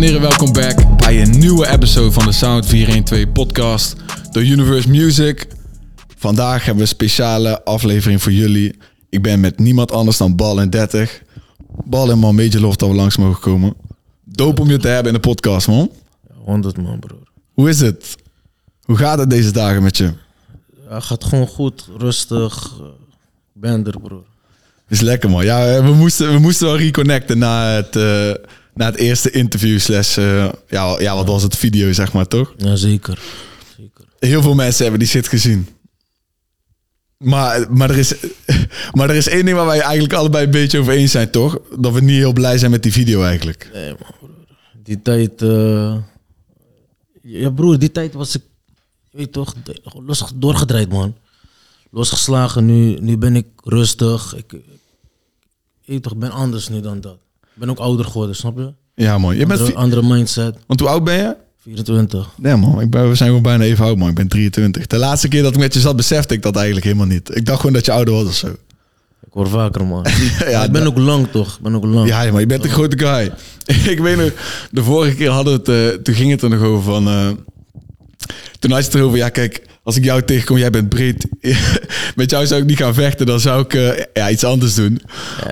En heren, welkom back bij een nieuwe episode van de Sound 412 podcast door Universe Music. Vandaag hebben we een speciale aflevering voor jullie. Ik ben met niemand anders dan Bal en 30. Bal en man, beetje lof dat we langs mogen komen. Doop om je te hebben in de podcast, man. 100 man, broer. Hoe is het? Hoe gaat het deze dagen met je? Ja, gaat gewoon goed, rustig. Ik ben er, broer. Is lekker, man. Ja, we moesten, we moesten wel reconnecten na het, eh, na het eerste interview slash... eh, ja, ja, wat was het? Video, zeg maar, toch? Ja, zeker. zeker. Heel veel mensen hebben die shit gezien. Maar, maar, er is, maar er is één ding waar wij eigenlijk allebei een beetje over eens zijn, toch? Dat we niet heel blij zijn met die video eigenlijk. Nee, man. Die tijd... eh, Ja, broer, die tijd was ik... Weet toch, los doorgedraaid, man. Losgeslagen, nu, nu ben ik rustig. Ik, ik, weet toch, ik ben anders nu dan dat. Ben ook ouder geworden, snap je? Ja, man. Je bent Andere, vi- andere mindset. Want hoe oud ben je? 24. Nee, man. Ik ben, we zijn gewoon bijna even oud, man. Ik ben 23. De laatste keer dat ik met je zat, besefte ik dat eigenlijk helemaal niet. Ik dacht gewoon dat je ouder was of zo. Ik word vaker, man. Ja, Maar ik ben ook lang, toch? Ik ben ook lang. Ja, maar je bent een grote guy. ik weet nog, de vorige keer hadden we het, eh, toen ging het er nog over van... eh, toen had je het erover, ja kijk, als ik jou tegenkom, jij bent breed. Met jou zou ik niet gaan vechten, dan zou ik eh, ja, iets anders doen.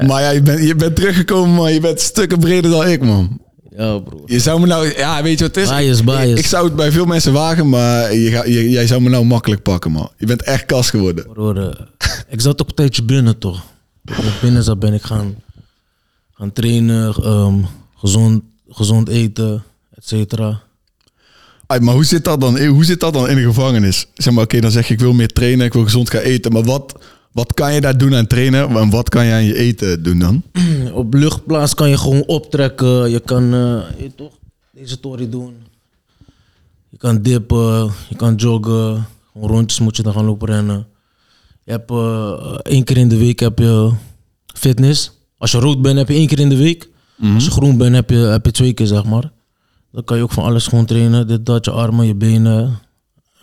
Maar ja, je bent, je bent teruggekomen, man. Je bent stukken breder dan ik, man. Ja, broer. Je zou me nou, ja, weet je wat het is? Bias, Ik- bias. Ik, zou het bij veel mensen wagen, maar je, ga- je- jij zou me nou makkelijk pakken, man. Je bent echt kas geworden. Broer, eh, ik zat ook een tijdje binnen toch. Binnen zat ben ik gaan, gaan trainen, ehm, gezond, gezond eten, et cetera. Ay, maar hoe zit, dat dan, hoe zit dat dan in de gevangenis? Zeg maar, oké, dan zeg je ik wil meer trainen, ik wil gezond gaan eten. Maar wat, wat kan je daar doen aan trainen? En wat kan je aan je eten doen dan? Op luchtplaats kan je gewoon optrekken. Je kan eh, je toch, deze tory doen. Je kan dippen, je kan joggen. Gewoon rondjes moet je dan gaan lopen rennen. Je hebt eh, één keer in de week heb je fitness. Als je rood bent heb je één keer in de week. Als je groen bent heb je, heb je twee keer zeg maar. Dan kan je ook van alles gewoon trainen. Dit, dat, je armen, je benen.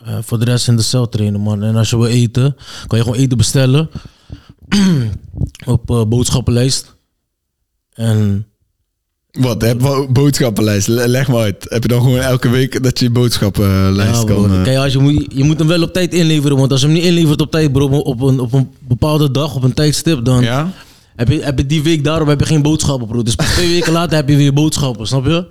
Eh, voor de rest in de cel trainen man. En als je wil eten, kan je gewoon eten bestellen. op eh, boodschappenlijst. En Wat, heb boodschappenlijst? Le- Leg maar uit. Heb je dan gewoon elke week dat je boodschappenlijst ja, kan... eh, kijk, als je, moet, je moet hem wel op tijd inleveren. Want als je hem niet inlevert op tijd, bro, op een, op een bepaalde dag, op een tijdstip, dan ja? heb, je, heb je die week daarop heb je geen boodschappen, bro. Dus twee weken later heb je weer boodschappen, snap je?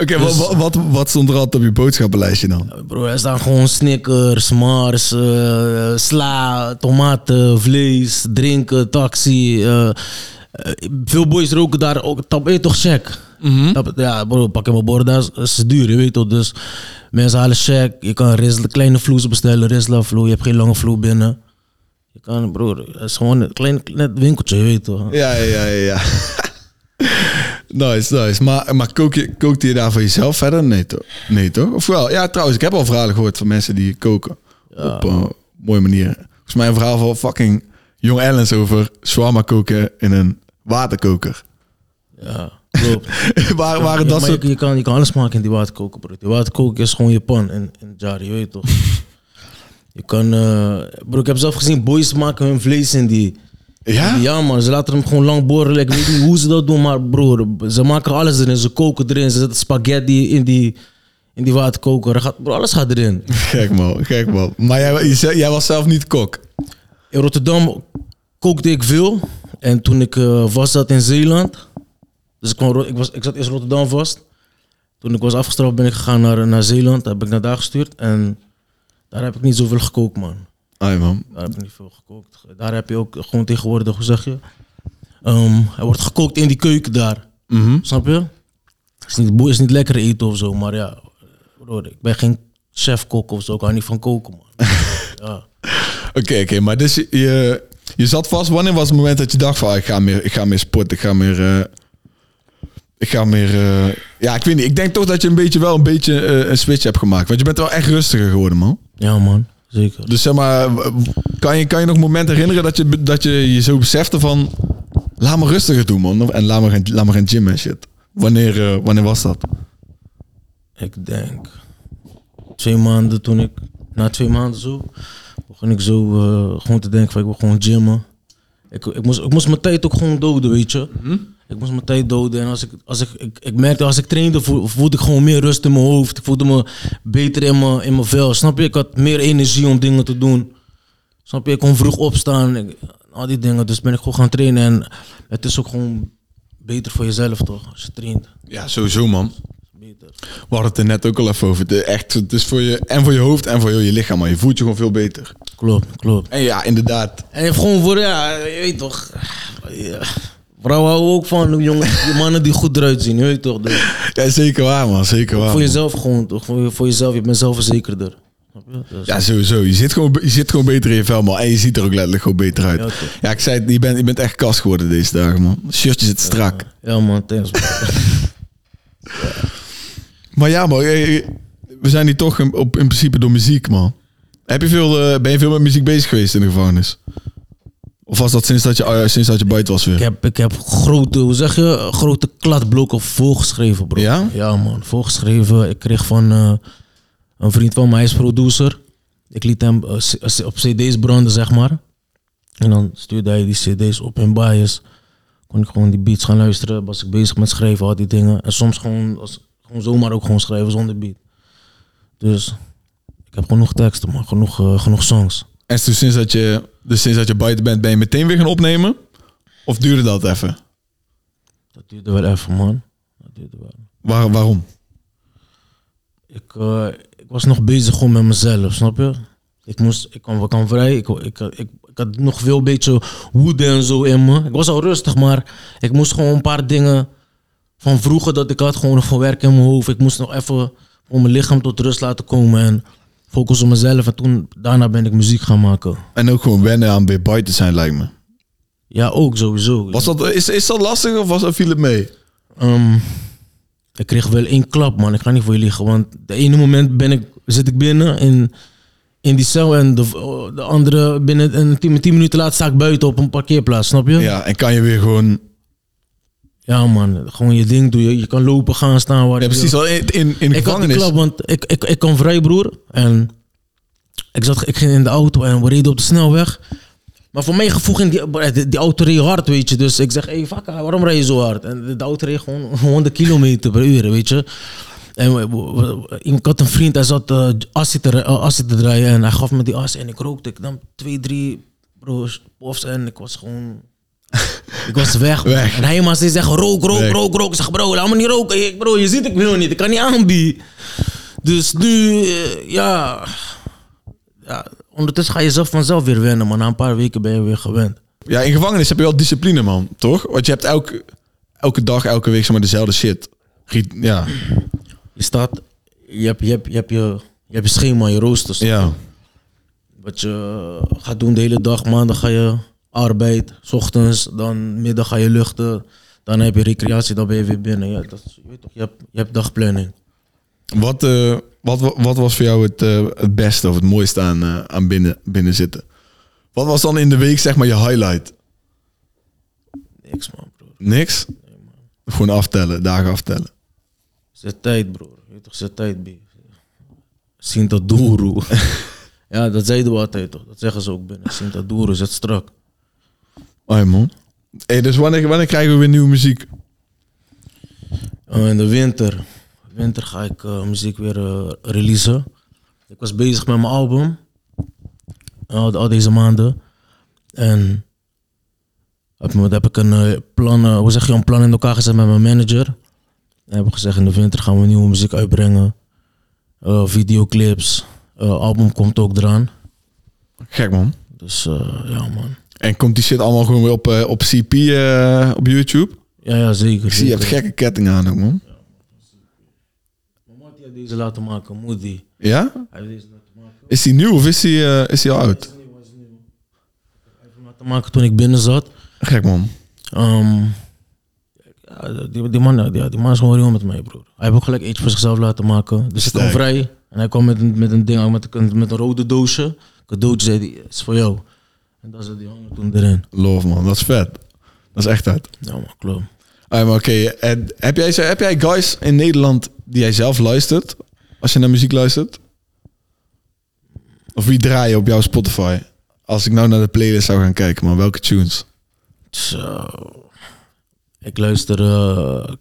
Oké, Dus- wat, wat, wat stond er altijd op je boodschappenlijstje dan? Bro, er staan gewoon Snickers, Mars, eh, sla, tomaten, vlees, drinken, taxi. eh, eh, veel boys roken daar ook. Tap, weet je toch, check. Tap- ja, bro, pak je mijn bord, dat is, duur, je weet toch. Dus mensen halen check. Je kan Rizla, kleine vloes bestellen, Rizla. Je hebt geen lange vloe binnen. Je kan, bro, het is gewoon een klein net winkeltje, je weet toch. Ja, ja, ja, ja. nice, nice. Maar, maar kook je, kookte je daar voor jezelf verder? Nee, toch? Nee, toch? Of wel? Ja, trouwens, ik heb al verhalen gehoord van mensen die koken. Op een mooie manier. Volgens mij een verhaal van fucking Jong Ellens over shawarma koken in een waterkoker. Ja, klopt. Waar, waren Ja, dat soort... je, je, kan, je kan alles maken in die waterkoker, bro. Die waterkoker is gewoon je pan in, in het jar, je weet toch. je kan... eh bro, ik heb zelf gezien, boys maken hun vlees in die... Ja? Ja man, ze laten hem gewoon lang borrelen. Ik weet niet hoe ze dat doen, maar broer, ze maken alles erin. Ze koken erin, ze zetten spaghetti in die, in die waterkoker. Er Gaat, bro, alles gaat erin. Gek man, gek man. Maar jij, jij was zelf niet kok. In Rotterdam kookte ik veel. En toen ik eh, vast zat in Zeeland... Dus ik, kwam, ik, was, ik zat eerst in Rotterdam vast. Toen ik was afgestraft ben ik gegaan naar, naar Zeeland. Heb ik naar daar gestuurd. En daar heb ik niet zoveel gekookt, man. Ai man. Daar heb ik niet veel gekookt. Daar heb je ook gewoon tegenwoordig, hoe zeg je? Ehm, er wordt gekookt in die keuken daar. Mhm. Snap je? Is niet, is niet lekker eten of zo, maar ja. Broer, ik ben geen chef-kok of zo. Ik hou niet van koken, man. ja. Oké, oké. maar dus je, je, je zat vast. Wanneer was het moment dat je dacht van... ah, ik, ga meer, ik ga meer sporten, ik ga meer... eh, ik ga meer... eh, ja, ik weet niet. Ik denk toch dat je een beetje wel een beetje eh, een switch hebt gemaakt. Want je bent wel echt rustiger geworden, man. ja, man. Zeker. Dus zeg maar... Kan je, kan je nog momenten herinneren dat je, dat je je zo besefte van... Laat me rustiger doen, man. En laat me gaan, laat me gaan gymmen en shit. Wanneer, eh, wanneer was dat? Ik denk twee maanden toen ik, na twee maanden zo, begon ik zo eh, gewoon te denken van ik wil gewoon gymmen. Ik, ik, moest, ik moest mijn tijd ook gewoon doden, weet je. Ik moest mijn tijd doden. En als ik, als ik, ik, ik merkte, als ik trainde, voel- voelde ik gewoon meer rust in mijn hoofd. Ik voelde me beter in mijn, in mijn vel. Snap je? Ik had meer energie om dingen te doen. Snap je? Ik kon vroeg opstaan. Ik- al die dingen. Dus ben ik gewoon gaan trainen. En het is ook gewoon beter voor jezelf, toch? Als je traint. Ja, sowieso man. Beter. We hadden het er net ook al even over. Het, echt, het is voor je, en voor je hoofd en voor heel je lichaam, maar je voelt je gewoon veel beter. Klopt, klopt. En ja, inderdaad. En gewoon voor, ja, je weet toch. Ja. Vrouwen houden ook van jongen, die mannen die goed eruit zien, je weet toch. Dus Ja, zeker waar man, zeker waar. voor jezelf gewoon, toch? Voor, je- voor jezelf, je bent zelfverzekerder. Dus, Ja, sowieso. Je zit, gewoon, je zit gewoon beter in je vel, man. En je ziet er ook letterlijk gewoon beter uit. Ja, Ja, ik zei het, je bent, je bent echt kast geworden deze dagen, man. Shirtje zit strak. ja man, thanks. man. Maar ja, man. eh, We zijn hier toch in, op, in principe door muziek, man. Heb je veel, eh, ben je veel met muziek bezig geweest in de gevangenis? Of was dat sinds dat je, eh, sinds dat je buiten was weer? Ik heb, ik heb grote, hoe zeg je, grote kladblokken volgeschreven, bro. Ja? Ja, man, volgeschreven. Ik kreeg van eh, een vriend van mij, is producer. Ik liet hem eh, op cd's branden, zeg maar. En dan stuurde hij die cd's op in bias. Kon ik gewoon die beats gaan luisteren. Was ik bezig met schrijven, al die dingen. En soms gewoon, als, gewoon zomaar ook gewoon schrijven zonder beat. Dus ik heb genoeg teksten, man. Genoeg, genoeg songs. En toen sinds dat, je, dus sinds dat je buiten bent, ben je meteen weer gaan opnemen? Of duurde dat even? Dat duurde wel even, man. Dat duurde wel. Waar, waarom? Ik, eh, ik was nog bezig gewoon met mezelf, snap je? Ik moest, ik kwam, ik kwam vrij, ik, ik, ik, ik had nog veel een beetje woede en zo in me. Ik was al rustig, maar ik moest gewoon een paar dingen van vroeger dat ik had gewoon nog verwerken in mijn hoofd. Ik moest nog even om mijn lichaam tot rust laten komen en focussen op mezelf. En toen, daarna ben ik muziek gaan maken. En ook gewoon wennen aan weer buiten zijn, lijkt me. Ja, ook sowieso. Was dat, is, is dat lastig of was, viel het mee? Ehm, ik kreeg wel één klap, man. Ik ga niet voor je liegen. Want de ene moment ben ik, zit ik binnen in, in die cel. En de, de andere binnen en tien, tien minuten later sta ik buiten op een parkeerplaats. Snap je? Ja, en kan je weer gewoon... Ja, man. Gewoon je ding doen. Je, je kan lopen, gaan, staan waar Ja, je precies. Al in, in, in de Ik had die gevangenis. klap, want ik, ik, ik kwam vrij, broer. En ik, zat, ik ging in de auto en we reden op de snelweg. Maar voor mijn gevoel ging die, die, die auto reed hard, weet je. Dus ik zeg, hé, hey, fakka, waarom rij je zo hard? En de, auto reed gewoon 100 kilometer per uur, weet je. En we- we- we- ik had een vriend, hij zat uh, asje, te, uh, asje te draaien en hij gaf me die as en ik rookte. Ik nam twee, drie broers, puffs en ik was gewoon... Ik was weg. man. Weg. En hij maar steeds zeggen, rook, rook, Weg. rook, rook. Ik zeg, bro, laat me niet roken. Ik, bro, je ziet, ik wil niet. Ik kan niet aanbieden. Dus nu, eh, ja, ja... Ondertussen ga je zelf vanzelf weer wennen, maar na een paar weken ben je weer gewend. Ja, in gevangenis heb je wel discipline, man. Toch? Want je hebt elke, elke dag, elke week zeg maar dezelfde shit. Ja, Je staat, je hebt je, hebt, je, hebt je, je, hebt je schema, je roosters. ja. Wat je gaat doen de hele dag. Maandag ga je arbeid, 's ochtends, dan middag ga je luchten. Dan heb je recreatie, dan ben je weer binnen. Ja, dat, is- je, weet toch, je, hebt, je hebt dagplanning. Wat, eh, wat, wa- wat was voor jou het, eh, het beste of het mooiste aan, eh, aan binnen, binnen zitten? Wat was dan in de week zeg maar je highlight? Niks man, broer. Niks? Gewoon aftellen, dagen aftellen. Zet tijd, broer. Je weet toch, zet tijd, B. Sinta Duru. ja, dat zeiden we altijd toch. Dat zeggen ze ook binnen. Sinta Duru, zet strak. Hoi man. Hey, dus wanneer, wanneer krijgen we weer nieuwe muziek? Uh, in de winter. Winter ga ik eh, muziek weer eh, releasen. Ik was bezig met mijn album. Al, al deze maanden. En heb, heb ik een eh, plan, hoe zeg je, een plan in elkaar gezet met mijn manager. En hebben gezegd in de winter gaan we nieuwe muziek uitbrengen. Eh, videoclips. Eh, album komt ook eraan. Gek man. Dus eh, ja man. En komt die shit allemaal gewoon weer op, eh, op CP eh, op YouTube? Ja, ja zeker. Ik zie je hebt gekke ketting aan ook man. Mijn maat die heeft deze laten maken, Moody. Ja? Hij heeft deze laten maken. Is die nieuw of is die, eh, is die al oud? Hij heeft hem laten maken toen ik binnen zat. Gek man. Ehm, ja, die, die, man, ja, die man is gewoon real met mij, broer. Hij heeft ook gelijk eentje voor zichzelf laten maken. Dus ik kwam vrij. En hij kwam met een, met een ding, met een, met een rode doosje. Cadeautje, zei hij, is voor jou. En dat zat die hangen toen erin. Love man, dat is vet. Dat is echt vet. Ja, man, klopt. Ah, maar oké, en heb, jij, heb jij guys in Nederland die jij zelf luistert? Als je naar muziek luistert? Of wie draai je op jouw Spotify? Als ik nou naar de playlist zou gaan kijken, maar welke tunes? Zo. Ik luister, eh,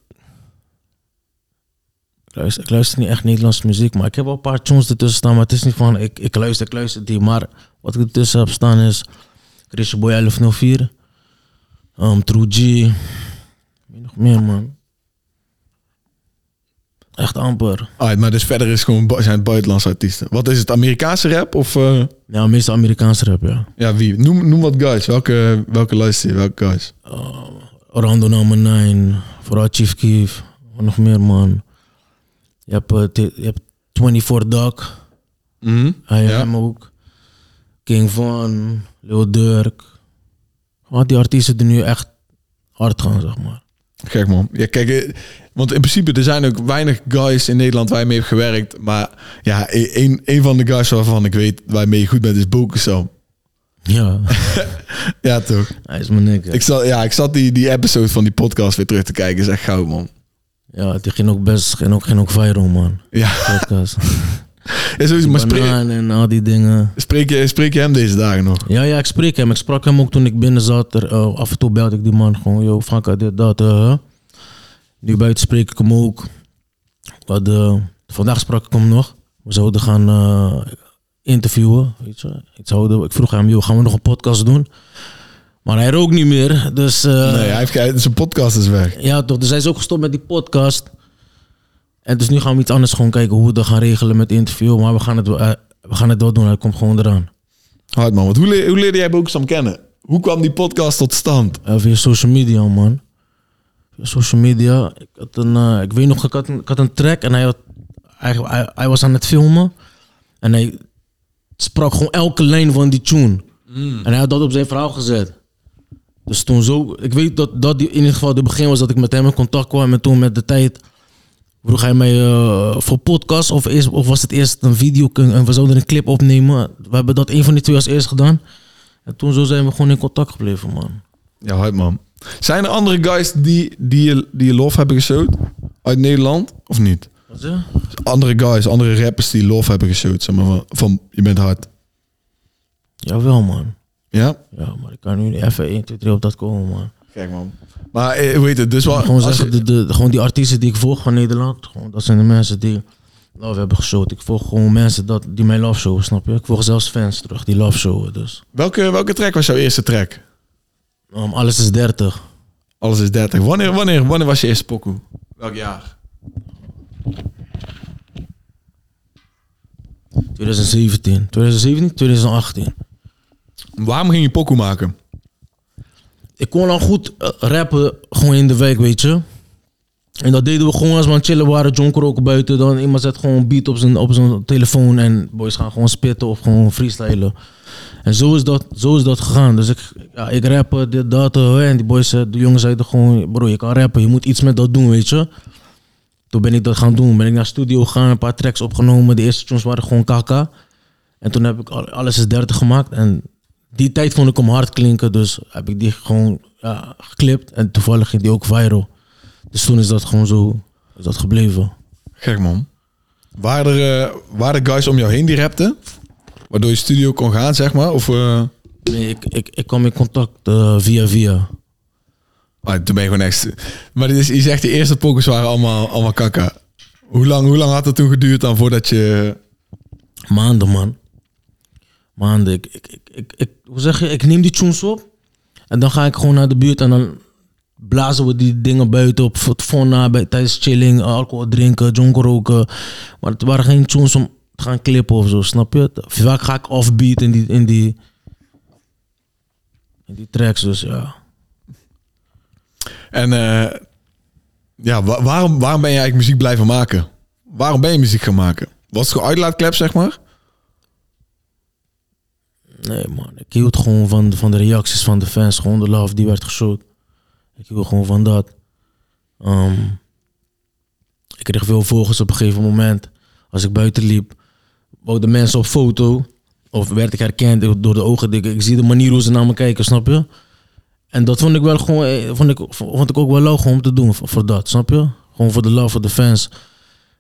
ik luister... Ik luister niet echt Nederlandse muziek, maar ik heb wel een paar tunes ertussen staan. Maar het is niet van, ik, ik luister, ik luister die. Maar wat ik ertussen heb staan is... Christian Boy 1104. Um, True G. Nog meer, man? Echt amper. Alright, maar dus verder is gewoon, zijn het buitenlandse artiesten. Wat is het, Amerikaanse rap? Of eh, Ja, meestal Amerikaanse rap, ja. ja, wie? Noem, noem wat guys. Welke, welke luister je? Welke guys? Orlando nummer 9. Vooral Chief Keef. Wat nog meer, man? Je hebt, eh, je hebt 24 Dog. Mhm. Hij Ja. hem ook. King Von. Lil Durk. Gewoon die artiesten die nu echt hard gaan, zeg maar. Gek man. Ja, kijk, eh, want in principe er zijn ook weinig guys in Nederland waar je mee hebt gewerkt. Maar ja, e- een, een van de guys waarvan ik weet waarmee je goed bent is Bokusam. Ja, Ja, toch? hij is mijn nigger. Ik zat, ja, ik zat die, die episode van die podcast weer terug te kijken. is echt goud, man. Ja, die ging ook best, ging ook, ging ook viral, man. Ja, Podcast. ja sowieso, maar spreek, en al die dingen. spreek, je, spreek je hem deze dagen nog? Ja, ja, ik spreek hem. Ik sprak hem ook toen ik binnen zat. Er, eh, af en toe belde ik die man gewoon. Yo, Franka, dit, dat. eh. Nu buiten spreek ik hem ook. We hadden- vandaag sprak ik hem nog. We zouden gaan eh, interviewen. Weet je. Ik, zouden, ik vroeg hem, joh, gaan we nog een podcast doen? Maar hij rookt niet meer. Dus eh, Nee, hij heeft, zijn podcast is weg. ja, toch. Dus hij is ook gestopt met die podcast. En dus nu gaan we iets anders gewoon kijken hoe we dat gaan regelen met interview. Maar we gaan het, wel- eh, we gaan het wel doen. Hij komt gewoon eraan. Hard man. Want hoe, le- hoe leerde jij Bokusam kennen? Hoe kwam die podcast tot stand? Eh, via social media, man. Via social media. Ik, had een, eh, ik weet nog, ik had een, ik had een track en hij, had, hij, hij, hij was aan het filmen. En hij sprak gewoon elke lijn van die tune. En hij had dat op zijn verhaal gezet. Dus toen zo... Ik weet dat dat die, in ieder geval de begin was dat ik met hem in contact kwam. En toen met de tijd vroeg hij mij eh, voor podcast. Of, eerst, of was het eerst een video en we zouden een clip opnemen. We hebben dat een van die twee als eerst gedaan. En toen zo zijn we gewoon in contact gebleven, man. Ja, hard man. Zijn er andere guys die, die, je, die je lof hebben geshowd? Uit Nederland? Of niet? Wat zeg? Andere guys, andere rappers die lof hebben geshowd. Zeg maar van, van je bent hard. Jawel, man. Ja? Ja, maar ik kan nu even 1, 2, 3 op dat komen, man. Kijk man. Maar eh, hoe heet het? Dus wel, Gewoon als zeggen, je- de, de, gewoon die artiesten die ik volg van Nederland, gewoon, dat zijn de mensen die love hebben geshowd. Ik volg gewoon mensen dat, die mij love showen, snap je? Ik volg zelfs fans terug die love showen, dus. welke, welke track was jouw eerste track? Um, alles is 30. Alles is 30. Wanneer, wanneer, wanneer was je eerste pokoe? Welk jaar? 2017. 2017, 2018. Waarom ging je pokoe maken? Ik kon al goed eh, rappen, gewoon in de wijk, weet je. En dat deden we gewoon als we aan chillen waren, jonker ook buiten. Dan iemand zet gewoon beat op zijn, op zijn telefoon en boys gaan gewoon spitten of gewoon freestylen. En zo is dat, zo is dat gegaan. Dus ik, ja, ik rappen, dit, dat. eh, en die boys, eh, de jongens zeiden gewoon, bro, je kan rappen, je moet iets met dat doen, weet je. Toen ben ik dat gaan doen. Ben ik naar studio gegaan, een paar tracks opgenomen. De eerste tunes waren gewoon kaka. En toen heb ik al- alles is 30 gemaakt. En die tijd vond ik hem hard klinken, dus heb ik die gewoon ja, geklipt. En toevallig ging die ook viral. Dus toen is dat gewoon zo is dat gebleven. Gek man. Waren er, eh, waren er guys om jou heen die rapten? Waardoor je studio kon gaan, zeg maar? Of eh, Nee, ik, ik, ik kwam in contact eh, via via. ah, toen ben je gewoon echt... Maar dit is, je zegt de eerste pokus waren allemaal, allemaal kaka. Hoe lang, hoe lang had het toen geduurd dan voordat je... Maanden, man. Maanden. Ik, ik, ik, ik, hoe zeg je? Ik neem die tunes op. En dan ga ik gewoon naar de buurt en dan blazen we die dingen buiten op het fonna, bij, tijdens chilling, alcohol drinken, jonker roken. Maar het waren geen tunes om te gaan klippen of zo, snap je? Vaak ga ik offbeat in die, in die, in die tracks, dus ja. En eh, ja, wa- waarom, waarom ben je eigenlijk muziek blijven maken? Waarom ben je muziek gaan maken? Was het gewoon uitlaatklep, zeg maar? Nee man, ik hield gewoon van, van de reacties van de fans. Gewoon de love die werd geshowd. Ik hield gewoon van dat. Ehm, ik kreeg veel volgers op een gegeven moment. Als ik buiten liep, wouden mensen op foto. Of werd ik herkend door de ogen. Ik, ik zie de manier hoe ze naar me kijken, snap je? En dat vond ik wel gewoon, eh, vond ik, vond ik ook wel leuk om te doen voor, dat, snap je? Gewoon voor de love, voor de fans.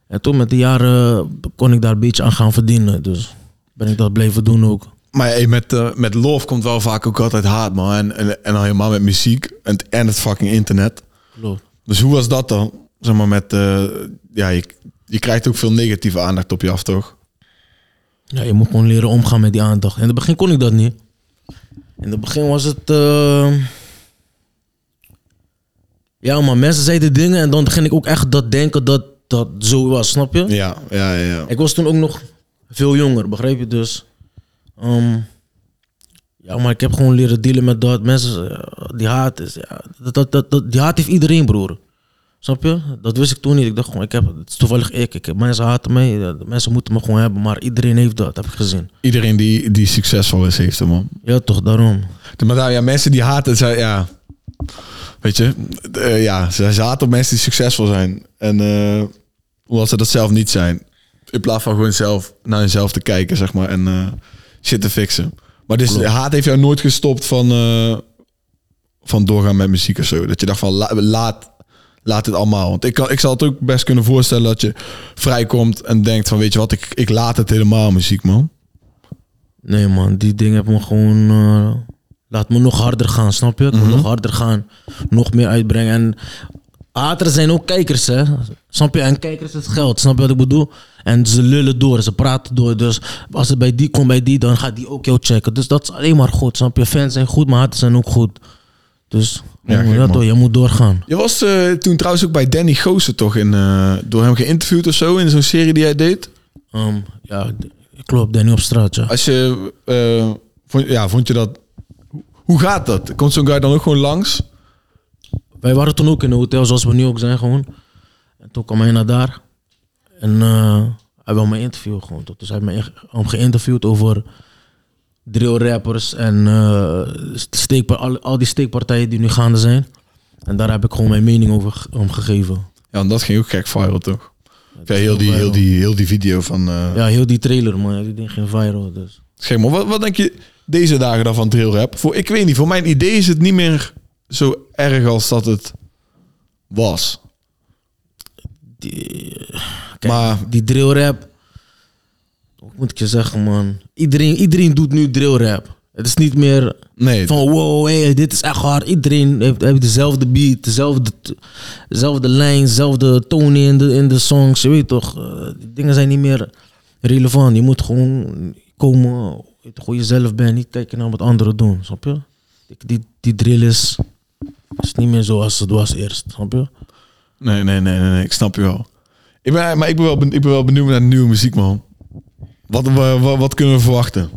En toen met de jaren kon ik daar een beetje aan gaan verdienen. Dus ben ik dat blijven doen ook. Maar hey, met, eh, met love komt wel vaak ook altijd haat, man. En, en, en helemaal met muziek en, en het fucking internet. Klopt. Dus hoe was dat dan? Zeg maar met, eh, ja, je, je krijgt ook veel negatieve aandacht op je af, toch? Ja, je moet gewoon leren omgaan met die aandacht. In het begin kon ik dat niet. In het begin was het... eh, Ja, maar mensen zeiden dingen en dan ging ik ook echt dat denken dat dat zo was, snap je? Ja, ja, ja. ja. Ik was toen ook nog veel jonger, begrijp je? Dus... ehm, ja, maar ik heb gewoon leren dealen met dat. Mensen, eh, die haat is... Ja, dat, dat, dat, dat- die haat heeft iedereen, broer. Snap je? Dat wist ik toen niet. Ik dacht gewoon, ik heb, het is toevallig ik. ik heb, mensen haten mij. Mensen moeten me gewoon hebben. Maar iedereen heeft dat, heb ik gezien. Iedereen die, die succesvol is, heeft hem, man. Ja, toch, daarom. Maar ja, mensen die haten, zijn, ja... Weet je, eh, ja, ze, ze haten op mensen die succesvol zijn. En omdat ze dat zelf niet zijn. In plaats van gewoon zelf naar jezelf te kijken, zeg maar. En shit te fixen. Maar dus Klopt. haat heeft jou nooit gestopt van, eh, van doorgaan met muziek of zo. Dat je dacht van, la- laat, laat het allemaal. Want ik, kan, ik zal het ook best kunnen voorstellen dat je vrijkomt en denkt van, weet je wat, ik, ik laat het helemaal muziek, man. Nee, man. Die dingen hebben me gewoon... eh, laat me nog harder gaan, snap je? Moet nog harder gaan. Nog meer uitbrengen. En haters zijn ook kijkers, hè? Snap je? En kijkers is geld, snap je wat ik bedoel? En ze lullen door, ze praten door. Dus als het bij die komt, bij die, dan gaat die ook jou checken. Dus dat is alleen maar goed, snap je? Fans zijn goed, maar haters zijn ook goed. Dus Ja, man. toch, je moet doorgaan. Je was eh, toen trouwens ook bij Danny Goosen toch in, eh, door hem geïnterviewd of zo in zo'n serie die hij deed. Ehm, ja, klopt, Danny op straat, ja. Als je, eh, vond, ja, vond je dat, hoe gaat dat? Komt zo'n guy dan ook gewoon langs? Wij waren toen ook in een hotel, zoals we nu ook zijn, gewoon. En toen kwam hij naar daar. En eh, hij wil me interviewen, gewoon. Dus hij heeft me hem geïnterviewd over drill rappers en steekpa- al, al die steekpartijen die nu gaande zijn. En daar heb ik gewoon mijn mening over om gegeven. Ja, en dat ging ook gek viral toch? Ja, heel, die, heel, die, heel die video van... eh Ja, heel die trailer, man. Die ding ging viral, dus. Man, wat, wat denk je deze dagen dan van drill rap? Voor, ik weet niet, voor mijn idee is het niet meer zo erg als dat het was. Die, kijk, Maar- die drill rap. Hoe moet ik je zeggen, man? Iedereen, iedereen doet nu drill rap. Het is niet meer Nee, van wow, hey, dit is echt hard. Iedereen heeft, heeft dezelfde beat, dezelfde, dezelfde lijn, dezelfde toon in de, in de songs. Je weet toch, eh, die dingen zijn niet meer relevant. Je moet gewoon komen, weet je, gewoon jezelf bent, niet kijken naar wat anderen doen, snap je? Die, die, die drill is, is niet meer zoals het was eerst, snap je? Nee, nee, nee, nee, nee, ik snap je wel. Ik ben, maar ik ben, wel, ben- ik ben wel benieuwd naar nieuwe muziek, man. Wat, wat, wat, kunnen we verwachten?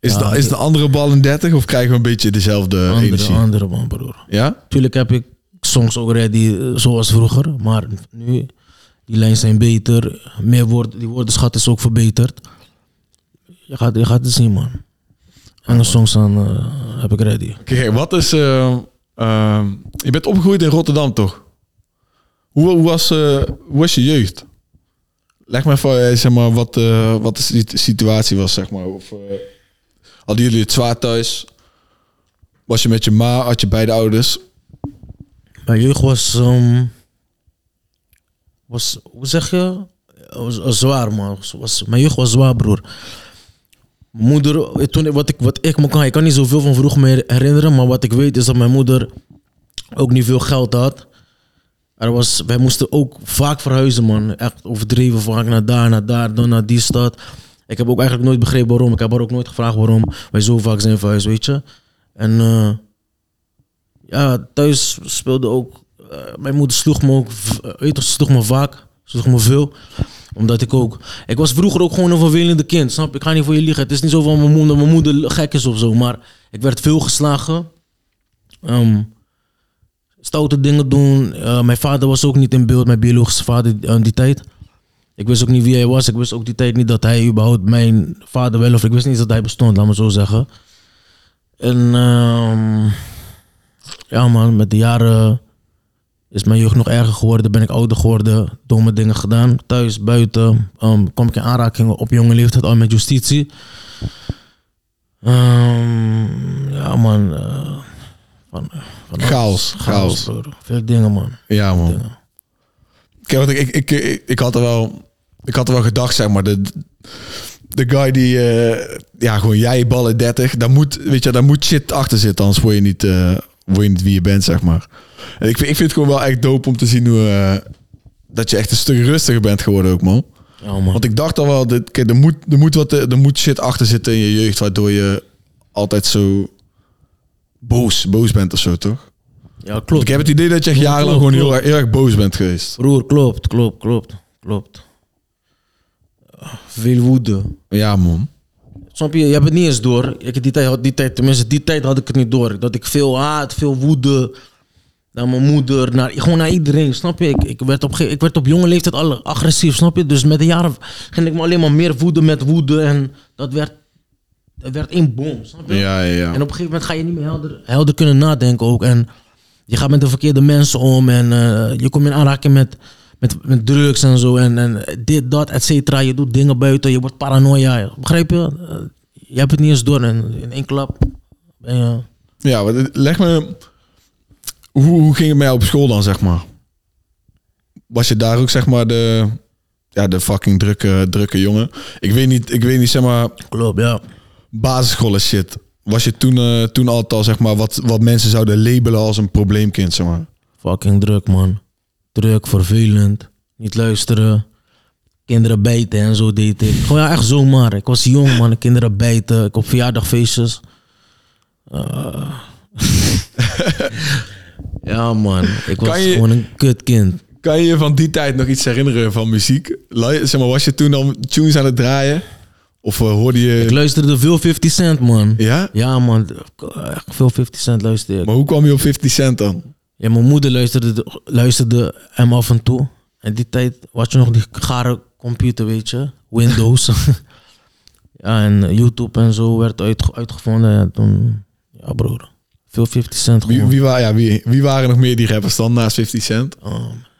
Is, Ja, de, is de- de andere bal in 30 of krijgen we een beetje dezelfde Andere, energie? andere man, broer. Ja? Tuurlijk heb ik songs ook ready eh, zoals vroeger, maar nu die lijnen zijn beter, meer woorden, die woordenschat is ook verbeterd. Je gaat, je gaat het zien, man. En de songs dan eh, heb ik ready. Kijk, wat is... eh, eh, je bent opgegroeid in Rotterdam, toch? Hoe, hoe, was, hoe was je jeugd? Leg me even, zeg maar, wat, wat de sit- situatie was, zeg maar. Of, hadden jullie het zwaar thuis? Was je met je ma? Had je beide ouders? Mijn jeugd was, ehm, was hoe zeg je? Was, was zwaar, man. Was, was- mijn jeugd was zwaar, broer. Moeder, toen, wat, ik, wat ik me kan, ik kan niet zoveel van vroeger meer herinneren, maar wat ik weet is dat mijn moeder ook niet veel geld had. Er was, wij moesten ook vaak verhuizen, man. Echt overdreven vaak naar daar, naar daar, dan naar die stad. Ik heb ook eigenlijk nooit begrepen waarom. Ik heb haar ook nooit gevraagd waarom wij zo vaak zijn verhuisd, weet je. En eh, ja, thuis speelde ook. eh, mijn moeder sloeg me ook, v- eh, ze sloeg me vaak, sloeg me veel. Omdat ik ook. Ik was vroeger ook gewoon een vervelende kind, snap? Ik ga niet voor je liegen. Het is niet zo van mijn moeder, mijn moeder gek is of zo, maar ik werd veel geslagen. Ehm, stoute dingen doen. Eh, mijn vader was ook niet in beeld, mijn biologische vader aan die tijd. Ik wist ook niet wie hij was. Ik wist ook die tijd niet dat hij überhaupt mijn vader wel of ik wist niet dat hij bestond, laat me zo zeggen. En ehm, ja man, met de jaren is mijn jeugd nog erger geworden. Ben ik ouder geworden, domme dingen gedaan. Thuis, buiten. Ehm kom ik in aanraking op jonge leeftijd al met justitie. Ehm, ja man. eh, van, van alles. Chaos, chaos. Veel dingen man. Ja, man. Dingen. Kijk, want ik, ik, ik, ik had er wel, ik had er wel gedacht, zeg maar, de, de guy die, eh, ja, gewoon jij ballen 30, daar moet, weet je, daar moet shit achter zitten, anders word je niet, eh, word je niet wie je bent, zeg maar. En ik, vind- ik vind het gewoon wel echt dope om te zien hoe, eh, dat je echt een stuk rustiger bent geworden ook, man. Ja, man. Want ik dacht al wel, dit, kijk, er, moet, er, moet wat, er moet shit achter zitten in je jeugd, waardoor je altijd zo boos, boos bent of zo, toch? Ja, klopt. Ik heb het idee dat je echt jarenlang gewoon heel, heel erg boos bent geweest. Broer, klopt, klopt, klopt, klopt. Veel woede. Ja, man. Snap je? Je hebt het niet eens door. Ik die tijd, die tijd, tenminste die tijd had ik het niet door. Dat ik veel haat, veel woede. Naar mijn moeder, naar, gewoon naar iedereen, snap je? Ik, ik, werd op, ik werd op jonge leeftijd al agressief, snap je? Dus met de jaren ging ik me alleen maar meer woede met woede. En dat werd, dat werd één boom, snap je? Ja, ja, ja. En op een gegeven moment ga je niet meer helder, helder kunnen nadenken ook. En je gaat met de verkeerde mensen om. En eh, je komt in aanraking met, met, met drugs en zo. En, en dit, dat, et cetera. Je doet dingen buiten. Je wordt paranoia. Begrijp je? Eh, je hebt het niet eens door. En in één klap ben je... Ja, maar leg me... Hoe, hoe ging het jou op school dan, zeg maar? Was je daar ook, zeg maar, de... Ja, de fucking drukke, drukke jongen? Ik weet niet, ik weet niet, zeg maar... Klopt, ja. basisschool shit. Was je toen, eh, toen altijd al, zeg maar, wat, wat mensen zouden labelen als een probleemkind, zeg maar? Fucking druk, man. Druk, vervelend. Niet luisteren. Kinderen bijten en zo deed ik. Gewoon ja, echt zomaar. Ik was jong, man. Kinderen bijten. Ik op verjaardagfeestjes. Eh. ja, man. Ik was je- gewoon een kutkind. Kan je je van die tijd nog iets herinneren van muziek? Zeg maar, was je toen al tunes aan het draaien? Of eh, hoorde je... Ik luisterde veel 50 Cent, man. Ja? Ja, man. Echt veel 50 Cent luisterde ik. Maar hoe kwam je op 50 Cent dan? Ja, mijn moeder luisterde, luisterde hem af en toe. En die tijd was je nog die gare computer, weet je. Windows. ja, en YouTube en zo werd uit, uitgevonden. En toen, ja broer. Veel 50 cent Wie, gewoon. wie, wa- ja, wie, wie waren nog meer die rappers dan naast 50 Cent? Um,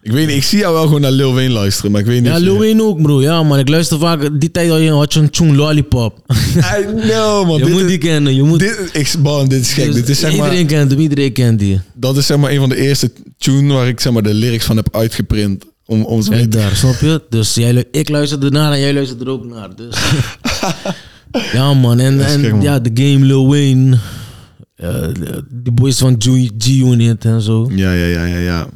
Ik weet niet, ik zie jou wel gewoon naar Lil Wayne luisteren, maar ik weet niet... ja, of je- Lil Wayne ook, bro. Ja, man. Ik luister vaak... Die tijd had je, had je een tune Lollipop. I know, man. je dit, moet is, die kennen. Je moet, dit, ik, man, dit is gek. Dus dit is, zeg maar, iedereen kent hem. Iedereen kent die. dat is zeg maar een van de eerste tune waar ik zeg maar, de lyrics van heb uitgeprint. Om, om ze Kijk daar, snap je? Dus jij, lu- ik luisterde naar en jij luisterde er ook naar. Dus. ja, man. En, is en gek, man. ja, de game Lil Wayne. eh, de- die boys van G- G-Unit en zo. Ja, ja, ja, ja, ja.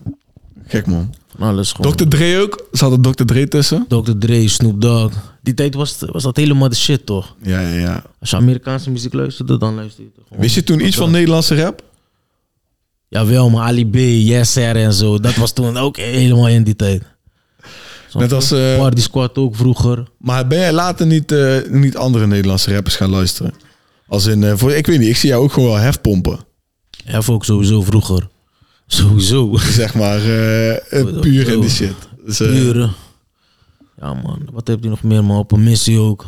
Gek man. Alles gewoon. Dr. Dre ook? Zat er Dr. Dre tussen? Dr. Dre, Snoop Dogg. Die tijd was, was dat helemaal de shit, toch? Ja, ja, ja. Als je Amerikaanse muziek luisterde, dan luisterde je gewoon. Wist je toen iets van Nederlandse rap? Jawel, maar Ali B, Yes Sir en zo. Dat was toen ook helemaal in die tijd. Snap Net als, Party Squad ook vroeger. Maar ben jij later niet, eh, niet andere Nederlandse rappers gaan luisteren? Als in, eh, voor, ik weet niet, ik zie jou ook gewoon wel hefpompen. Ja, ook sowieso vroeger. Sowieso. Zeg maar, eh, eh, puur in die shit. Dus, eh, Uren. Ja man, wat heb je nog meer man? Op een missie ook.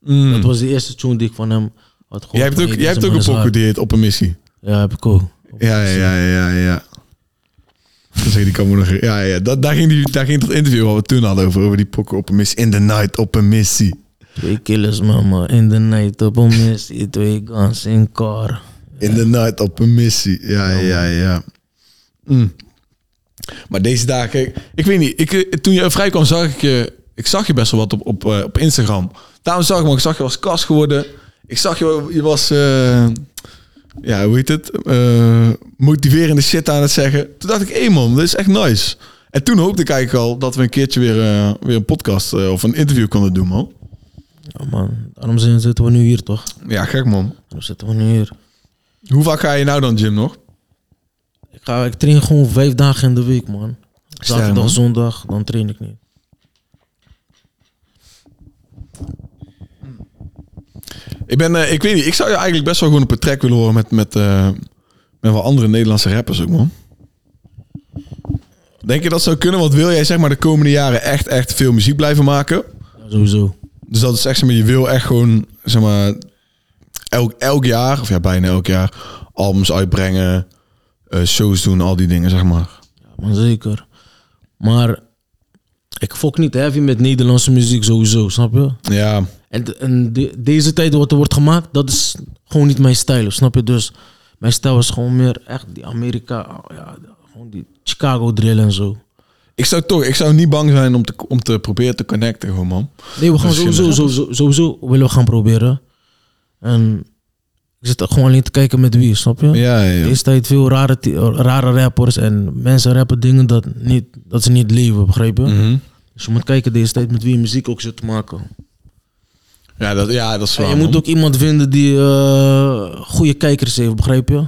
mm. Dat was de eerste tune die ik van hem had gehoord. Jij hebt ook, jij hebt ook een pokoe die heet Op een Missie. Ja, heb ik ook. Ja, ja, ja, ja, ja. Die kan me nog... Ja, ja. Dat, daar, ging die, daar ging dat interview wat we toen hadden over. Over die pokoe op een missie. In the night op een missie. Twee killers mama, in the night op een missie. Twee guns in car. In the night op een missie. Ja, ja, ja. Mm. Maar deze dagen, ik weet niet. Ik, eh, toen je vrij kwam, zag ik je. Ik zag je best wel wat op, op, eh, op Instagram. Daarom zag ik, maar ik zag je was kast geworden. Ik zag je, je was, eh, ja, hoe heet het? Motiverende shit aan het zeggen. Toen dacht ik, hé man, dit is echt nice. En toen hoopte ik eigenlijk al dat we een keertje weer, weer een podcast of een interview konden doen, man. Ja man, daarom zitten we nu hier toch? Ja, gek man. Daarom zitten we nu hier. Hoe vaak ga je nou dan, Jim, nog? Ik, ga, ik train gewoon vijf dagen in de week man. Zaterdag, man. zondag, dan train ik niet. Ik ben, eh, ik weet niet, ik zou je eigenlijk best wel gewoon op een track willen horen met, met, eh, met wel andere Nederlandse rappers ook, man. Denk je dat zou kunnen? Want wil jij zeg maar de komende jaren echt, echt veel muziek blijven maken? Ja, sowieso. Dus dat is echt, zeg maar, je wil echt gewoon, zeg maar, elk, elk jaar, of ja, bijna elk jaar, albums uitbrengen, eh, shows doen, al die dingen, zeg maar. Ja, man, zeker. Maar ik fok niet heavy met Nederlandse muziek sowieso, snap je? Ja, En, en de- deze tijd wat er wordt gemaakt, dat is gewoon niet mijn stijl, snap je? Dus mijn stijl is gewoon meer echt die Amerika, ja, gewoon die Chicago drill en zo. ik zou toch, ik zou niet bang zijn om te, om te proberen te connecten, gewoon, man. Nee, we gaan sowieso, sowieso, sowieso willen we gaan proberen. En Ik zit gewoon alleen te kijken met wie, snap je? Ja, ja. Deze tijd veel rare, rare rappers en mensen rappen dingen dat, niet, dat ze niet leven, begrijp je? Mhm. Dus je moet kijken deze tijd met wie je muziek ook zit te maken. ja, dat, ja, dat is En waar. je moet ook iemand vinden die eh, goede kijkers heeft, begrijp je?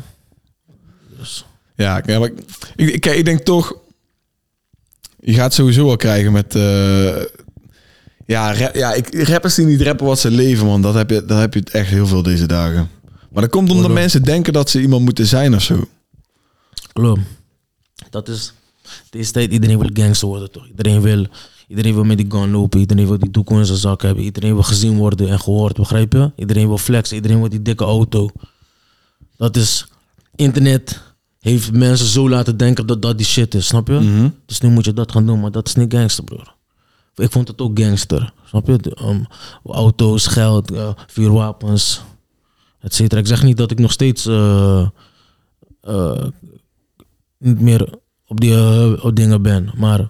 Dus, Ja, maar ik, ik, kijk, ik denk toch... Je gaat sowieso wel krijgen met... eh, ja, ra- ja ik, rappers die niet rappen wat ze leven, man. Dat heb je, dat heb je echt heel veel deze dagen. Maar dat komt omdat mensen denken dat ze iemand moeten zijn of zo. klopt. Dat is deze tijd, iedereen wil gangster worden toch? Iedereen wil, iedereen wil met die gun lopen, iedereen wil die doek in zijn zak hebben, iedereen wil gezien worden en gehoord, begrijp je? Iedereen wil flexen, iedereen wil die dikke auto. Dat is, internet heeft mensen zo laten denken dat dat die shit is, snap je? Mhm. Dus nu moet je dat gaan doen, maar dat is niet gangster, broer. Ik vond het ook gangster, snap je? Um, auto's, geld, eh, vuurwapens, et cetera. Ik zeg niet dat ik nog steeds eh, eh, niet meer op die eh, op dingen ben, maar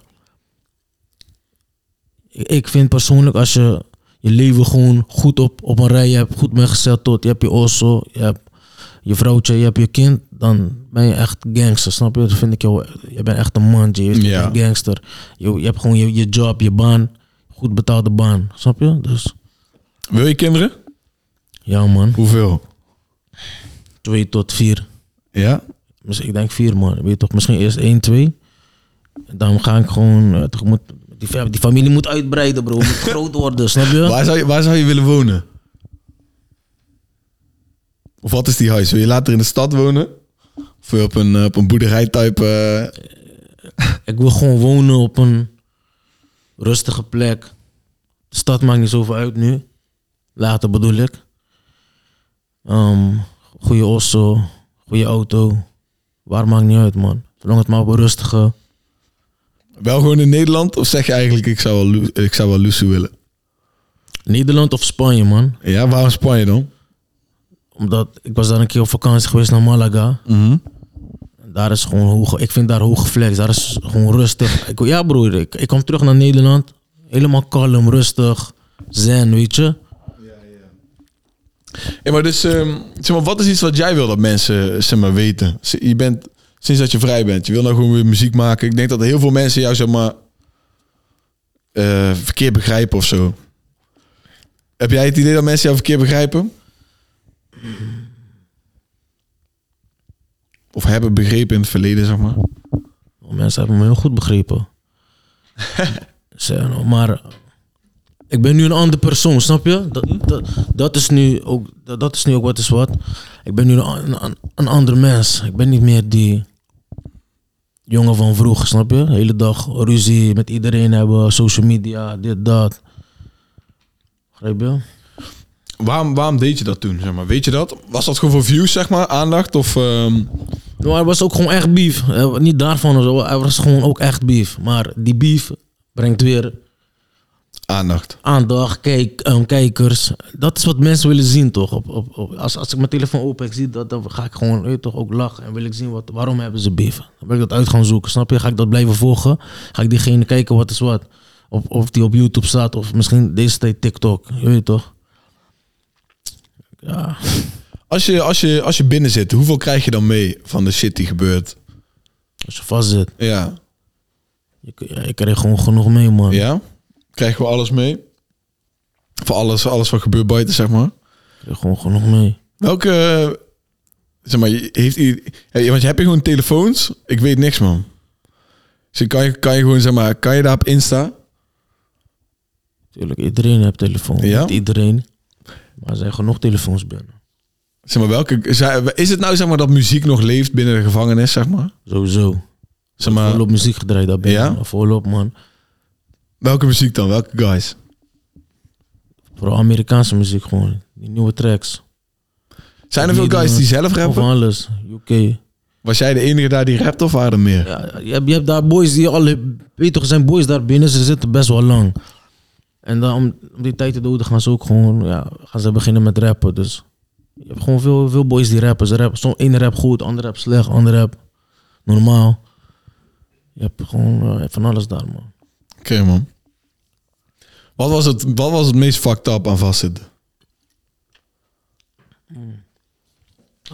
ik- vind persoonlijk als je je leven gewoon goed op, op een rij hebt, goed bent gezet tot, je hebt je osso, je hebt je vrouwtje, je hebt je kind, dan ben je echt gangster, snap je? Dat vind ik jou, je bent echt een man, je bent Ja. een gangster. Je, je hebt gewoon je, je job, je baan, goed betaalde baan, snap je? Dus Wil je kinderen? Ja man, Hoeveel? twee tot vier. Ja? Misschien, ik denk vier man, weet je toch? Misschien eerst één, twee. Dan ga ik gewoon, eh, toch moet, die, fa- die familie moet uitbreiden bro, moet groot worden, snap je? Waar, zou je, waar zou je willen wonen? Of wat is die huis? Wil je later in de stad wonen? Of wil je op een, eh, op een boerderijtype... eh, Ik wil gewoon wonen op een rustige plek. De stad maakt niet zoveel uit nu. Later bedoel ik. Ehm goede osso, goede auto. Waar maakt niet uit, man. Zolang het maar rustige... wel gewoon in Nederland? Of zeg je eigenlijk, ik zou wel, ik zou wel Lusu willen? Nederland of Spanje, man. Ja, waarom Spanje dan? Omdat ik was daar een keer op vakantie geweest naar Malaga. Mhm. Daar is gewoon hoog... Ik vind daar hoge flex. Daar is gewoon rustig. Ik, ja, broer. Ik, ik kom terug naar Nederland. Helemaal kalm, rustig. Zen, weet je. Ja, maar dus, ehm, zeg maar, wat is iets wat jij wil dat mensen zeg maar, weten? Je bent, sinds dat je vrij bent, je wil nou gewoon weer muziek maken. Ik denk dat heel veel mensen jou zeg maar, eh, verkeerd begrijpen of zo. Heb jij het idee dat mensen jou verkeerd begrijpen? Of hebben begrepen in het verleden, zeg maar? Mensen hebben me heel goed begrepen. Zeg, maar ik ben nu een andere persoon, snap je? Dat, dat, dat, is, nu ook, dat, dat is nu ook wat is wat. Ik ben nu een, een, een ander mens. Ik ben niet meer die jongen van vroeger, snap je? De hele dag ruzie met iedereen hebben, social media, dit, dat. Begrijp je? Waarom, waarom deed je dat toen, zeg maar? Weet je dat? Was dat gewoon voor views, zeg maar? Aandacht? Of, ehm, Nou, er was ook gewoon echt beef. Eh, Niet daarvan of zo. Er was gewoon ook echt beef. Maar die beef brengt weer aandacht? aandacht, kijk, ehm, kijkers. Dat is wat mensen willen zien, toch? Op, op, op- als, als ik mijn telefoon open ik zie dat, dan ga ik gewoon weet je, toch ook lachen. En wil ik zien wat, waarom hebben ze beef. Dan wil ik dat uit gaan zoeken, snap je? Ga ik dat blijven volgen? Ga ik diegene kijken wat is wat? Of, of die op YouTube staat, of misschien deze tijd TikTok. Je weet toch? Ja, Als je, als, je, als je binnen zit, hoeveel krijg je dan mee van de shit die gebeurt? als je vast zit. Ja. Je, ja, ik krijg gewoon genoeg mee, man. Ja? Krijgen we alles mee? Voor alles, alles wat gebeurt buiten, zeg maar. Krijg gewoon genoeg mee. Welke, eh, zeg maar, heeft hey, want je hebt je gewoon telefoons? Ik weet niks, man. Dus kan je, kan je gewoon, zeg maar, kan je daar op Insta? Tuurlijk, iedereen heeft telefoon. Ja? Niet iedereen. Maar er zijn genoeg telefoons binnen. Zeg maar, welke, is het nou, zeg maar, dat muziek nog leeft binnen de gevangenis, zeg maar? Sowieso. Zeg maar, volop muziek gedraaid daar binnen. Ja? Volop, man. Welke muziek dan? Welke guys? Vooral Amerikaanse muziek gewoon. Die nieuwe tracks. Zijn er veel guys die zelf rappen? alles. UK. Was jij de enige daar die rapt of waren er meer? Ja, je, hebt, je hebt daar boys die al... Weet toch, zijn boys daar binnen. Ze zitten best wel lang. En dan om, om die tijd te doden gaan ze ook gewoon... Ja, gaan ze beginnen met rappen. Dus je hebt gewoon veel, veel boys die rappen. Ze rappen. Soms één rap goed, ander rap slecht, ander rap normaal. Je hebt gewoon eh, van alles daar, man. Oké, man. Wat was, het, wat was het meest fucked up aan vastzitten?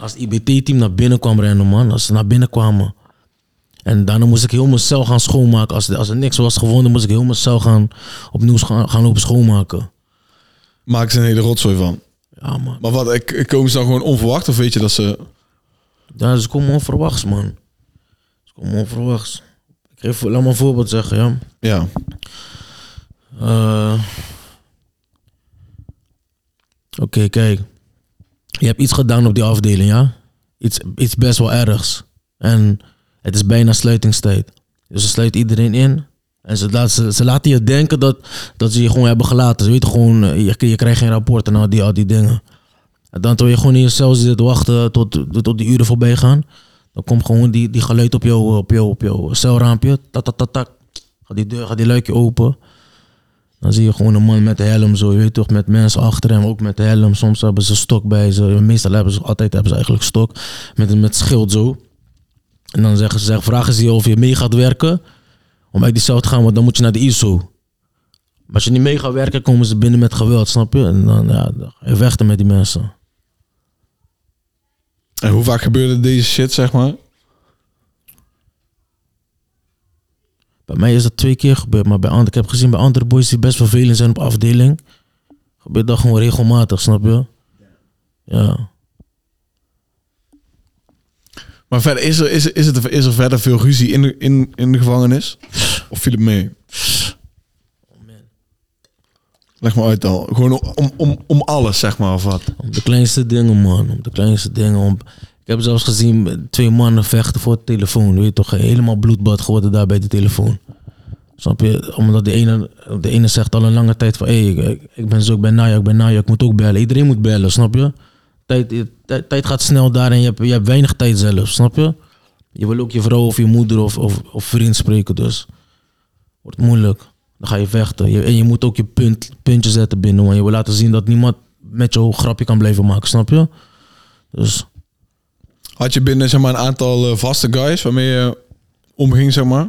als het IBT-team naar binnen kwam rennen, man. Als ze naar binnen kwamen. En daarna moest ik heel mijn cel gaan schoonmaken. Als, als er niks was gevonden, moest ik heel mijn cel gaan, opnieuw gaan, gaan lopen schoonmaken. Maak ze een hele rotzooi van. Ja, man. Maar wat, ik- komen ze dan gewoon onverwacht? Of weet je dat ze... Ja, ze komen onverwachts, man. Ze komen onverwachts. Ik laat me een voorbeeld zeggen, ja. Ja. Eh, Oké, kijk. Je hebt iets gedaan op die afdeling, ja? Iets, iets best wel ergs. En het is bijna sluitingstijd. Dus ze sluiten iedereen in. En ze, laten- ze, ze laten je denken dat, dat ze je gewoon hebben gelaten. Ze weten gewoon, eh, je, je krijgt geen rapport en al die, al die dingen. En dan terwijl je gewoon in je cel zit te wachten tot, tot die uren voorbij gaan. Dan komt gewoon die, die geluid op jouw op jou, op jou celraampje. Tak, tak, tak, tak. Gaat die deur, gaat die luikje open. Dan zie je gewoon een man met de helm zo, je weet toch, met mensen achter hem, ook met de helm. Soms hebben ze stok bij ze. Meestal hebben ze, altijd hebben ze eigenlijk stok. Met, met schild zo. En dan zeggen ze, vragen ze je of je mee gaat werken. Om uit die cel te gaan, want dan moet je naar de ISO. Maar als je niet mee gaat werken, komen ze binnen met geweld, snap je? En dan, ja, vechten met die mensen. En hoe vaak gebeurde deze shit, zeg maar? Bij mij is dat twee keer gebeurd, maar bij andere, ik heb gezien bij andere boys die best vervelend zijn op afdeling, gebeurt dat gewoon regelmatig, snap je? Ja. Maar verder, is er, is, er- is, het, is er verder veel ruzie in de, in, in de gevangenis? Of viel het mee? Leg maar uit dan. Gewoon om, om, om alles, zeg maar, of wat? Om de kleinste dingen, man. Om de kleinste dingen. Om... Ik heb zelfs gezien twee mannen vechten voor de telefoon. Weet je toch, helemaal bloedbad geworden daar bij de telefoon. Snap je? Omdat de ene, de ene zegt al een lange tijd van... Hé, ik, ben zo, ik ben Naya, ik ben Naya, ik moet ook bellen. Iedereen moet bellen, snap je? Tijd, tijd, tijd gaat snel daar en je hebt, je hebt weinig tijd zelf, snap je? Je wil ook je vrouw of je moeder of, of, of vriend spreken, dus... Wordt moeilijk. Dan ga je vechten. Je, en je moet ook je punt, puntje zetten binnen. Want je wil laten zien dat niemand met jou een grapje kan blijven maken, snap je? Dus Had je binnen, zeg maar, een aantal eh, vaste guys waarmee je omging, zeg maar?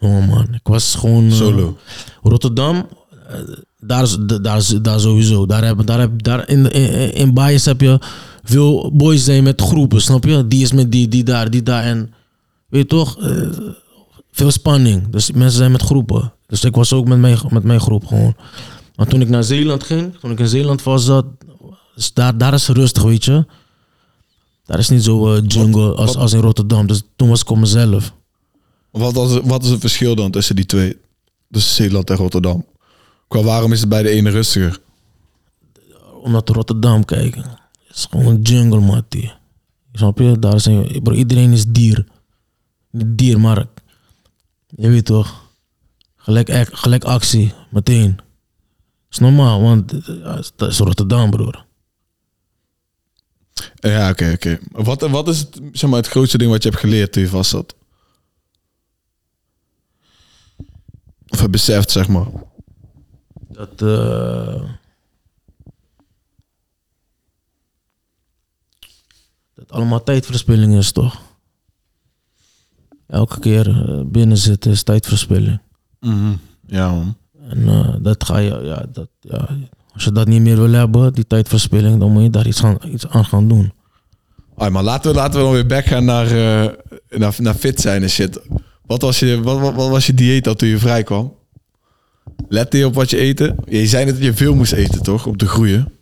Oh man, ik was gewoon... eh, Solo. Rotterdam, eh, daar, daar, daar sowieso. Daar heb, daar heb, daar in, in, in Bias heb je veel boys zijn met groepen, snap je? Die is met die, die daar, die daar. En weet je toch, eh, veel spanning. Dus mensen zijn met groepen. Dus ik was ook met mijn, met mijn groep gewoon. Maar toen ik naar Zeeland ging, toen ik in Zeeland vast zat, is daar, daar is rustig, weet je. Daar is niet zo eh, jungle als, wat- als in Rotterdam. Dus toen was ik op mezelf. Wat, was, wat is het verschil dan tussen die twee? Tussen Zeeland en Rotterdam? Qua waarom is het bij de ene rustiger? omdat Rotterdam. Het is gewoon een jungle, mattie. Snap je? Daar zijn, bro, iedereen is dier. Niet dier, maar je weet toch? Gelijk, gelijk actie, meteen. is normaal, want eh, dat is Rotterdam, broer. Eh, Ja, oké, oké. Wat, wat is het, zeg maar, het grootste ding wat je hebt geleerd toen je vast zat? Of hebt beseft, zeg maar. Dat, eh, dat allemaal tijdverspilling is, toch? Elke keer eh, binnen zitten tijdverspilling. Ja, man. En eh, dat ga je, ja, dat, ja, als je dat niet meer wil hebben, die tijdverspilling, dan moet je daar iets, gaan, iets aan gaan doen. Maar laten we, laten we dan weer back gaan naar, eh, naar, naar fit zijn en shit. Wat was je, wat, wat, wat was je dieet dan toen je vrij kwam? Lette je op wat je eten? Je zei net dat je veel moest eten, toch? Om te groeien.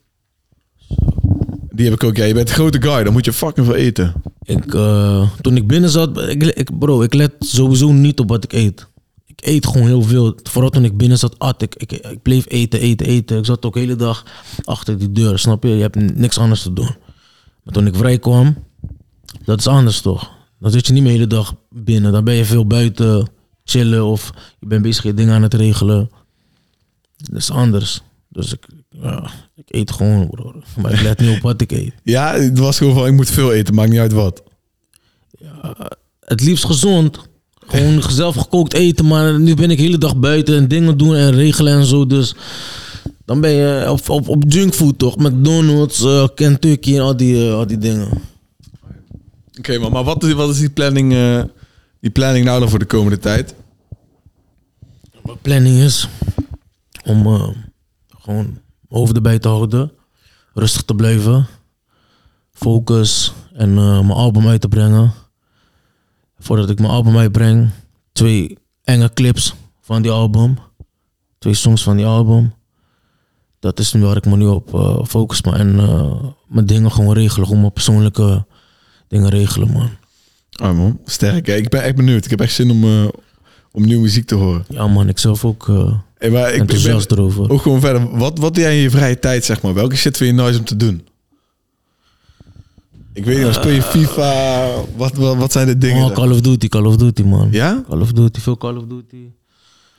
Die heb ik ook. Ja, je bent een grote guy, dan moet je fucking veel eten. Ik, eh, toen ik binnen zat, ik, ik, bro, ik let sowieso niet op wat ik eet. Ik eet gewoon heel veel. Vooral toen ik binnen zat, at ik. Ik, ik bleef eten, eten, eten. Ik zat ook de hele dag achter die deur, snap je? Je hebt niks anders te doen. Maar toen ik vrij kwam, dat is anders toch? Dan zit je niet meer de hele dag binnen. Dan ben je veel buiten chillen of je bent bezig je dingen aan het regelen. Dat is anders. Dus ik, ja, ik eet gewoon. Maar ik let niet op wat ik eet. Ja, het was gewoon van, ik moet veel eten, maakt niet uit wat. het liefst gezond. Gewoon zelf gekookt eten, maar nu ben ik de hele dag buiten en dingen doen en regelen en zo. Dus dan ben je op, op, op junkfood toch? McDonald's, eh, Kentucky en al die, eh, al die dingen. Oké, maar, maar wat, is, wat is die planning, eh, die planning nou dan voor de komende tijd? Mijn planning is om gewoon mijn hoofd erbij te houden. Rustig te blijven. Focus. en mijn album uit te brengen. Voordat ik mijn album uitbreng, twee enge clips van die album. Twee songs van die album. Dat is waar ik me nu op eh, focus. Man. En eh, mijn dingen gewoon regelen. Gewoon mijn persoonlijke dingen regelen, man. Ah man, sterk. Ik ben echt benieuwd. Ik heb echt zin om, eh, om nieuwe muziek te horen. Ja, man, ik zelf ook Hey, maar ik, ik ben enthousiast erover. ook gewoon verder. Wat, wat doe jij in je vrije tijd, zeg maar? Welke shit vind je nice om te doen? Ik weet niet, speel je FIFA? Wat, wat, wat zijn de dingen? Oh, Call of Duty, Call of Duty, man. Ja? Call of Duty, veel Call of Duty.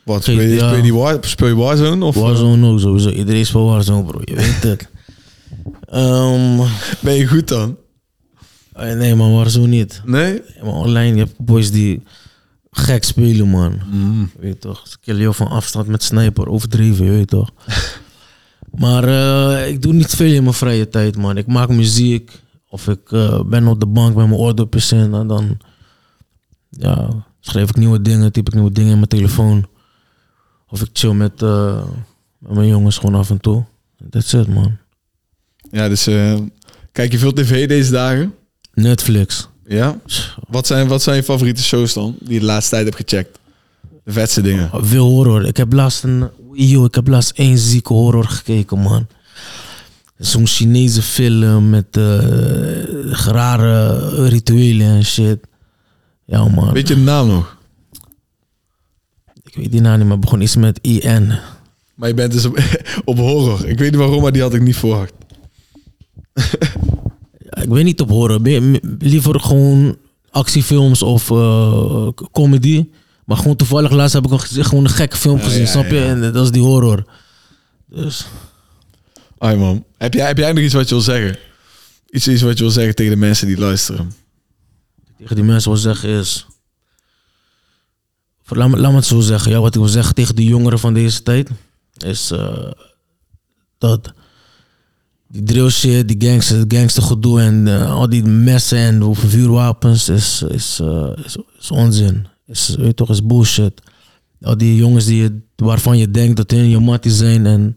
Wat, speel je, speel je, die War, speel je Warzone? Of Warzone ook sowieso. Iedereen speelt Warzone, bro. Je weet het. Ehm, ben je goed dan? eh, nee, man, Warzone niet. Nee? Maar online, je hebt boys die gek spelen, man. Mm. Je weet toch? Ze killen jou van afstand met sniper. Overdreven, je weet toch? maar eh, ik doe niet veel in mijn vrije tijd, man. Ik maak muziek. Of ik eh, ben op de bank met mijn oordopjes in. En dan ja, schrijf ik nieuwe dingen, typ ik nieuwe dingen in mijn telefoon. Of ik chill met, eh, met mijn jongens gewoon af en toe. That's it, man. Ja, dus eh, kijk je veel tv deze dagen? Netflix. Ja? Wat zijn, wat zijn je favoriete shows dan? Die je de laatste tijd hebt gecheckt? De vetste dingen. Veel horror. Ik heb laatst een... Yo, ik heb laatst één zieke horror gekeken, man. Zo'n Chinese film met eh, rare rituelen en shit. Ja, man. Weet je de naam nog? Ik weet die naam niet, maar het begon iets met IN. Maar je bent dus op, op horror. Ik weet niet waarom, maar die had ik niet verwacht. Ja, Ik weet niet op horror. Liever gewoon actiefilms of c- comedy. Maar gewoon toevallig laatst heb ik een, gewoon een gekke film gezien, ja, snap je? En dat is die horror. Dus... Ai man. Heb jij, heb jij nog iets wat je wil zeggen? Iets, iets wat je wil zeggen tegen de mensen die luisteren? tegen die mensen wil zeggen is. Laat me, laat me het zo zeggen. Ja, wat ik wil zeggen tegen de jongeren van deze tijd is eh, dat die drill die gangster, gangster gedoe en eh, al die messen en vuurwapens is, is, eh, is, is onzin. Is, weet toch, is bullshit. Al die jongens die je, waarvan je denkt dat hun je mattie zijn en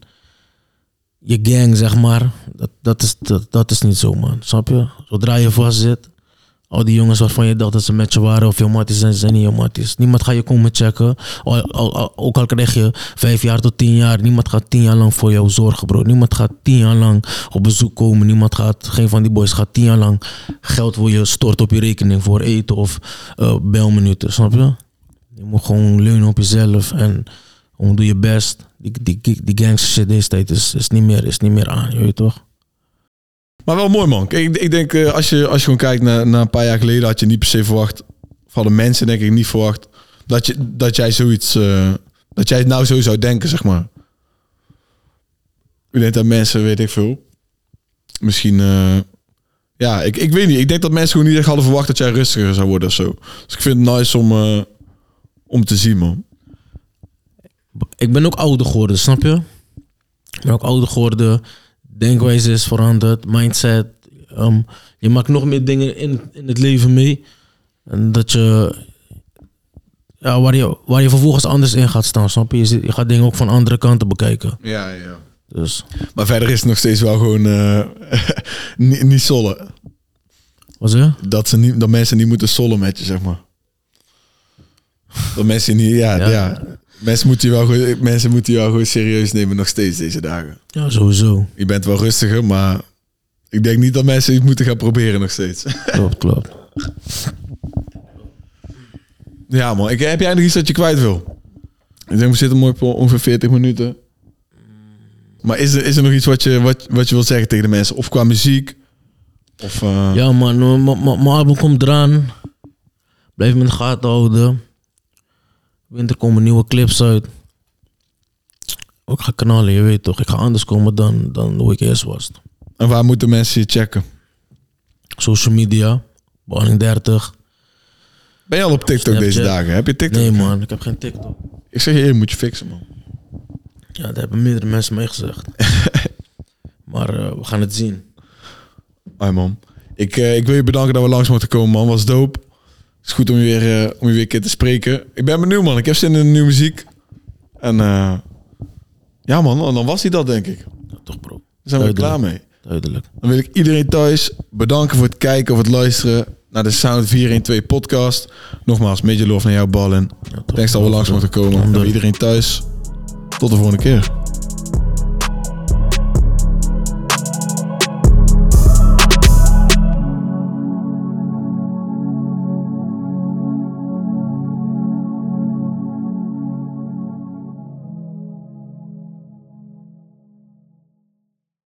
je gang, zeg maar, dat, dat, is, dat, dat is niet zo, man. Snap je? Zodra je vast zit, al die jongens waarvan je dacht dat ze met je waren of je matties zijn, zijn niet je matties. Niemand gaat je komen checken. Ook al krijg je vijf jaar tot tien jaar, niemand gaat tien jaar lang voor jou zorgen, bro. Niemand gaat tien jaar lang op bezoek komen. Niemand gaat, geen van die boys gaat tien jaar lang geld voor je stort op je rekening voor eten of eh, belminuten, snap je? Je moet gewoon leunen op jezelf en gewoon doe je best. Die, die, die, die gangster shit deze tijd is, is, niet meer, is niet meer aan, je weet toch? Maar wel mooi man. Ik, ik denk eh, als, je, als je gewoon kijkt naar, naar een paar jaar geleden... had je niet per se verwacht... of hadden mensen denk ik niet verwacht... dat, je, dat jij zoiets... eh, dat jij het nou zo zou denken, zeg maar. Ik denk dat mensen, weet ik veel... misschien... eh, ja, ik, ik weet niet. Ik denk dat mensen gewoon niet echt hadden verwacht... dat jij rustiger zou worden of zo. Dus ik vind het nice om, om te zien, man. Ik ben ook ouder geworden, snap je? Ik ben ook ouder geworden. Denkwijze is veranderd, mindset. Ehm, je maakt nog meer dingen in, in het leven mee. En dat je, ja, waar je, waar je vervolgens anders in gaat staan, snap je? Je, gaat dingen ook van andere kanten bekijken. Ja, ja. Dus, Maar verder is het nog steeds wel gewoon... eh, niet, niet sollen. wat zeg dat, ze niet, dat mensen niet moeten sollen met je, zeg maar. Dat mensen niet, ja, ja. Ja. Mensen, moeten je wel, gewoon- mensen moeten je wel gewoon serieus nemen nog steeds deze dagen. Ja, sowieso. Je bent wel rustiger, maar ik denk niet dat mensen het moeten gaan proberen nog steeds. Klopt, klopt. Ja man, ik, heb jij nog iets dat je kwijt wil? Ik denk we zitten mooi op ongeveer 40 minuten. Maar is er, is er nog iets wat je, wat, wat je wil zeggen tegen de mensen? Of qua muziek? Of, eh, Ja man, mijn album komt eraan. Blijf me in de gaten houden. Winter komen nieuwe clips uit. Ook ga knallen, je weet toch. Ik ga anders komen dan, dan hoe ik eerst was. En waar moeten mensen je checken? Social media, Bonning 30. Ben je al op TikTok Snapchat. deze dagen? Heb je TikTok? Nee man, ik heb geen TikTok. Ik zeg je, je moet je fixen man. Ja, dat hebben meerdere mensen mij gezegd. maar eh, we gaan het zien. Hoi man. Ik, eh, ik wil je bedanken dat we langs mochten komen man. Was dope. Is goed om je weer, eh, om je weer een keer te spreken. Ik ben benieuwd man. Ik heb zin in nieuwe muziek. En eh, ja man, dan was hij dat denk ik. Ja, toch bro. Daar zijn we klaar mee. Duidelijk. Dan wil ik iedereen thuis bedanken voor het kijken of het luisteren naar de Sound 412 podcast. Nogmaals, major love naar jouw ballen. Ja. Thanks dat we langs mochten komen. En iedereen thuis. Tot de volgende keer.